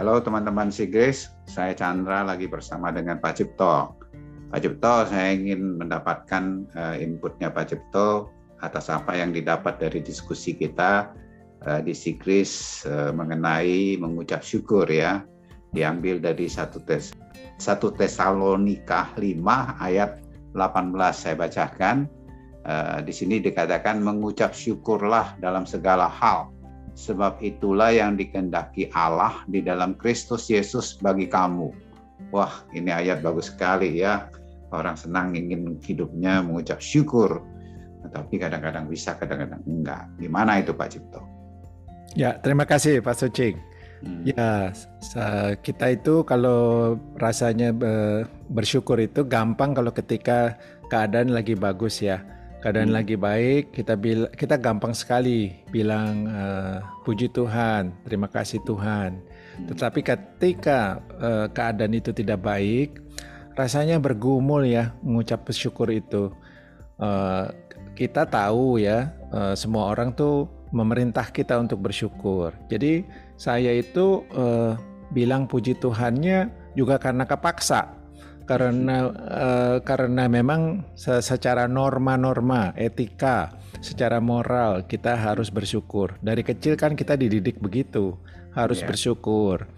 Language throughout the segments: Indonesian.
Halo teman-teman Sigris, saya Chandra lagi bersama dengan Pak Cipto. Pak Cipto, saya ingin mendapatkan uh, inputnya Pak Cipto atas apa yang didapat dari diskusi kita uh, di Sigris uh, mengenai mengucap syukur ya, diambil dari satu tes satu Tesalonika 5 ayat 18 saya bacakan. Di sini dikatakan mengucap syukurlah dalam segala hal sebab itulah yang dikehendaki Allah di dalam Kristus Yesus bagi kamu. Wah, ini ayat bagus sekali ya. Orang senang ingin hidupnya mengucap syukur, tapi kadang-kadang bisa, kadang-kadang enggak. Gimana itu Pak Cipto? Ya, terima kasih Pak Sucing. Hmm. Ya, kita itu kalau rasanya bersyukur itu gampang kalau ketika keadaan lagi bagus ya keadaan hmm. lagi baik kita bil kita gampang sekali bilang uh, puji Tuhan terima kasih Tuhan hmm. tetapi ketika uh, keadaan itu tidak baik rasanya bergumul ya mengucap bersyukur itu uh, kita tahu ya uh, semua orang tuh memerintah kita untuk bersyukur jadi saya itu uh, bilang puji Tuhannya juga karena kepaksa karena uh, karena memang secara norma-norma etika secara moral kita harus bersyukur. Dari kecil kan kita dididik begitu harus yeah. bersyukur.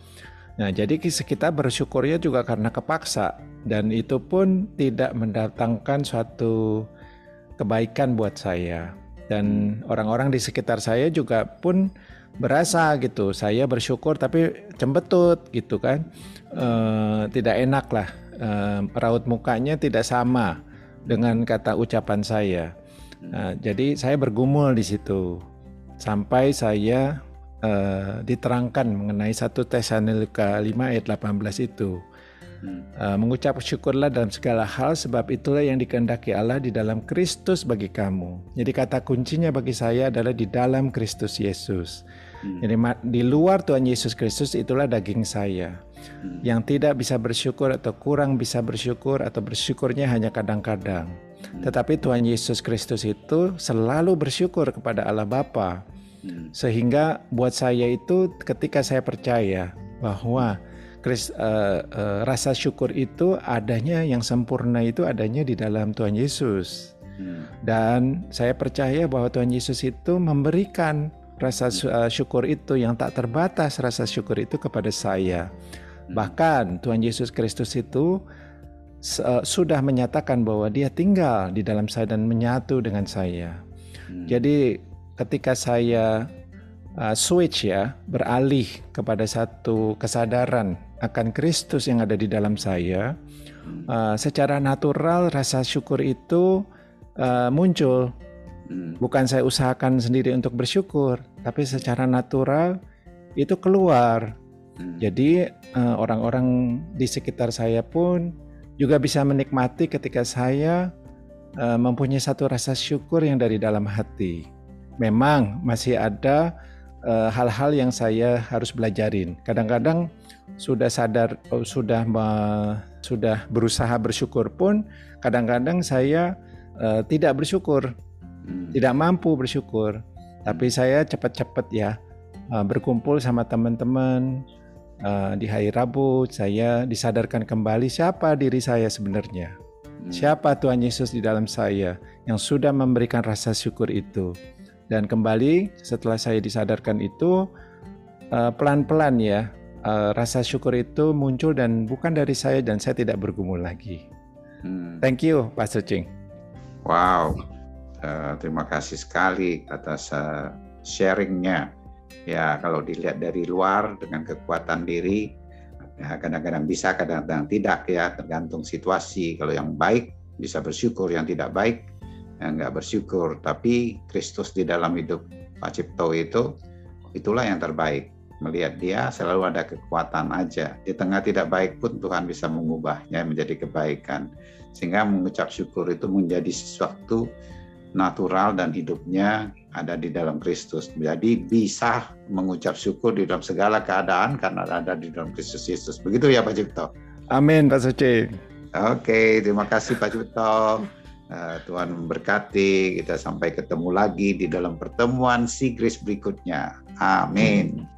Nah jadi kita bersyukurnya juga karena kepaksa dan itu pun tidak mendatangkan suatu kebaikan buat saya. Dan orang-orang di sekitar saya juga pun berasa gitu saya bersyukur tapi cembetut gitu kan. E, tidak enak lah uh, raut mukanya tidak sama dengan kata ucapan saya. Uh, jadi saya bergumul di situ sampai saya uh, diterangkan mengenai satu Tesalonika 5 ayat 18 itu. Uh, mengucap syukurlah dalam segala hal sebab itulah yang dikehendaki Allah di dalam Kristus bagi kamu. Jadi kata kuncinya bagi saya adalah di dalam Kristus Yesus. Hmm. Jadi di luar Tuhan Yesus Kristus itulah daging saya. Hmm. Yang tidak bisa bersyukur atau kurang bisa bersyukur atau bersyukurnya hanya kadang-kadang. Hmm. Tetapi Tuhan Yesus Kristus itu selalu bersyukur kepada Allah Bapa. Hmm. Sehingga buat saya itu ketika saya percaya bahwa Chris, uh, uh, rasa syukur itu adanya yang sempurna itu adanya di dalam Tuhan Yesus. Hmm. Dan saya percaya bahwa Tuhan Yesus itu memberikan rasa uh, syukur itu yang tak terbatas rasa syukur itu kepada saya. Hmm. Bahkan Tuhan Yesus Kristus itu uh, sudah menyatakan bahwa Dia tinggal di dalam saya dan menyatu dengan saya. Hmm. Jadi ketika saya uh, switch ya, beralih kepada satu kesadaran akan Kristus yang ada di dalam saya, uh, secara natural rasa syukur itu uh, muncul. Hmm. Bukan saya usahakan sendiri untuk bersyukur, tapi secara natural itu keluar. Hmm. Jadi uh, orang-orang di sekitar saya pun juga bisa menikmati ketika saya uh, mempunyai satu rasa syukur yang dari dalam hati. Memang masih ada hal-hal uh, yang saya harus belajarin. Kadang-kadang sudah sadar oh, sudah sudah berusaha bersyukur pun kadang-kadang saya tidak bersyukur hmm. tidak mampu bersyukur tapi hmm. saya cepat-cepat ya berkumpul sama teman-teman uh, di hari Rabu saya disadarkan kembali siapa diri saya sebenarnya hmm. siapa Tuhan Yesus di dalam saya yang sudah memberikan rasa syukur itu dan kembali setelah saya disadarkan itu pelan-pelan uh, ya uh, rasa syukur itu muncul dan bukan dari saya dan saya tidak bergumul lagi. Hmm. Thank you, Pastor Ching. Wow, uh, terima kasih sekali atas uh, sharingnya. Ya, kalau dilihat dari luar dengan kekuatan diri, ya kadang-kadang bisa, kadang-kadang tidak ya, tergantung situasi. Kalau yang baik bisa bersyukur, yang tidak baik ya nggak bersyukur. Tapi Kristus di dalam hidup Pak Cipto itu, itulah yang terbaik melihat dia selalu ada kekuatan aja. Di tengah tidak baik pun Tuhan bisa mengubahnya menjadi kebaikan. Sehingga mengucap syukur itu menjadi sesuatu natural dan hidupnya ada di dalam Kristus. Jadi bisa mengucap syukur di dalam segala keadaan karena ada di dalam Kristus Yesus. Begitu ya Pak Cipto? Amin Pak Suci. Oke, terima kasih Pak Cipto. Eh, Tuhan memberkati. Kita sampai ketemu lagi di dalam pertemuan Sigris berikutnya. Amin.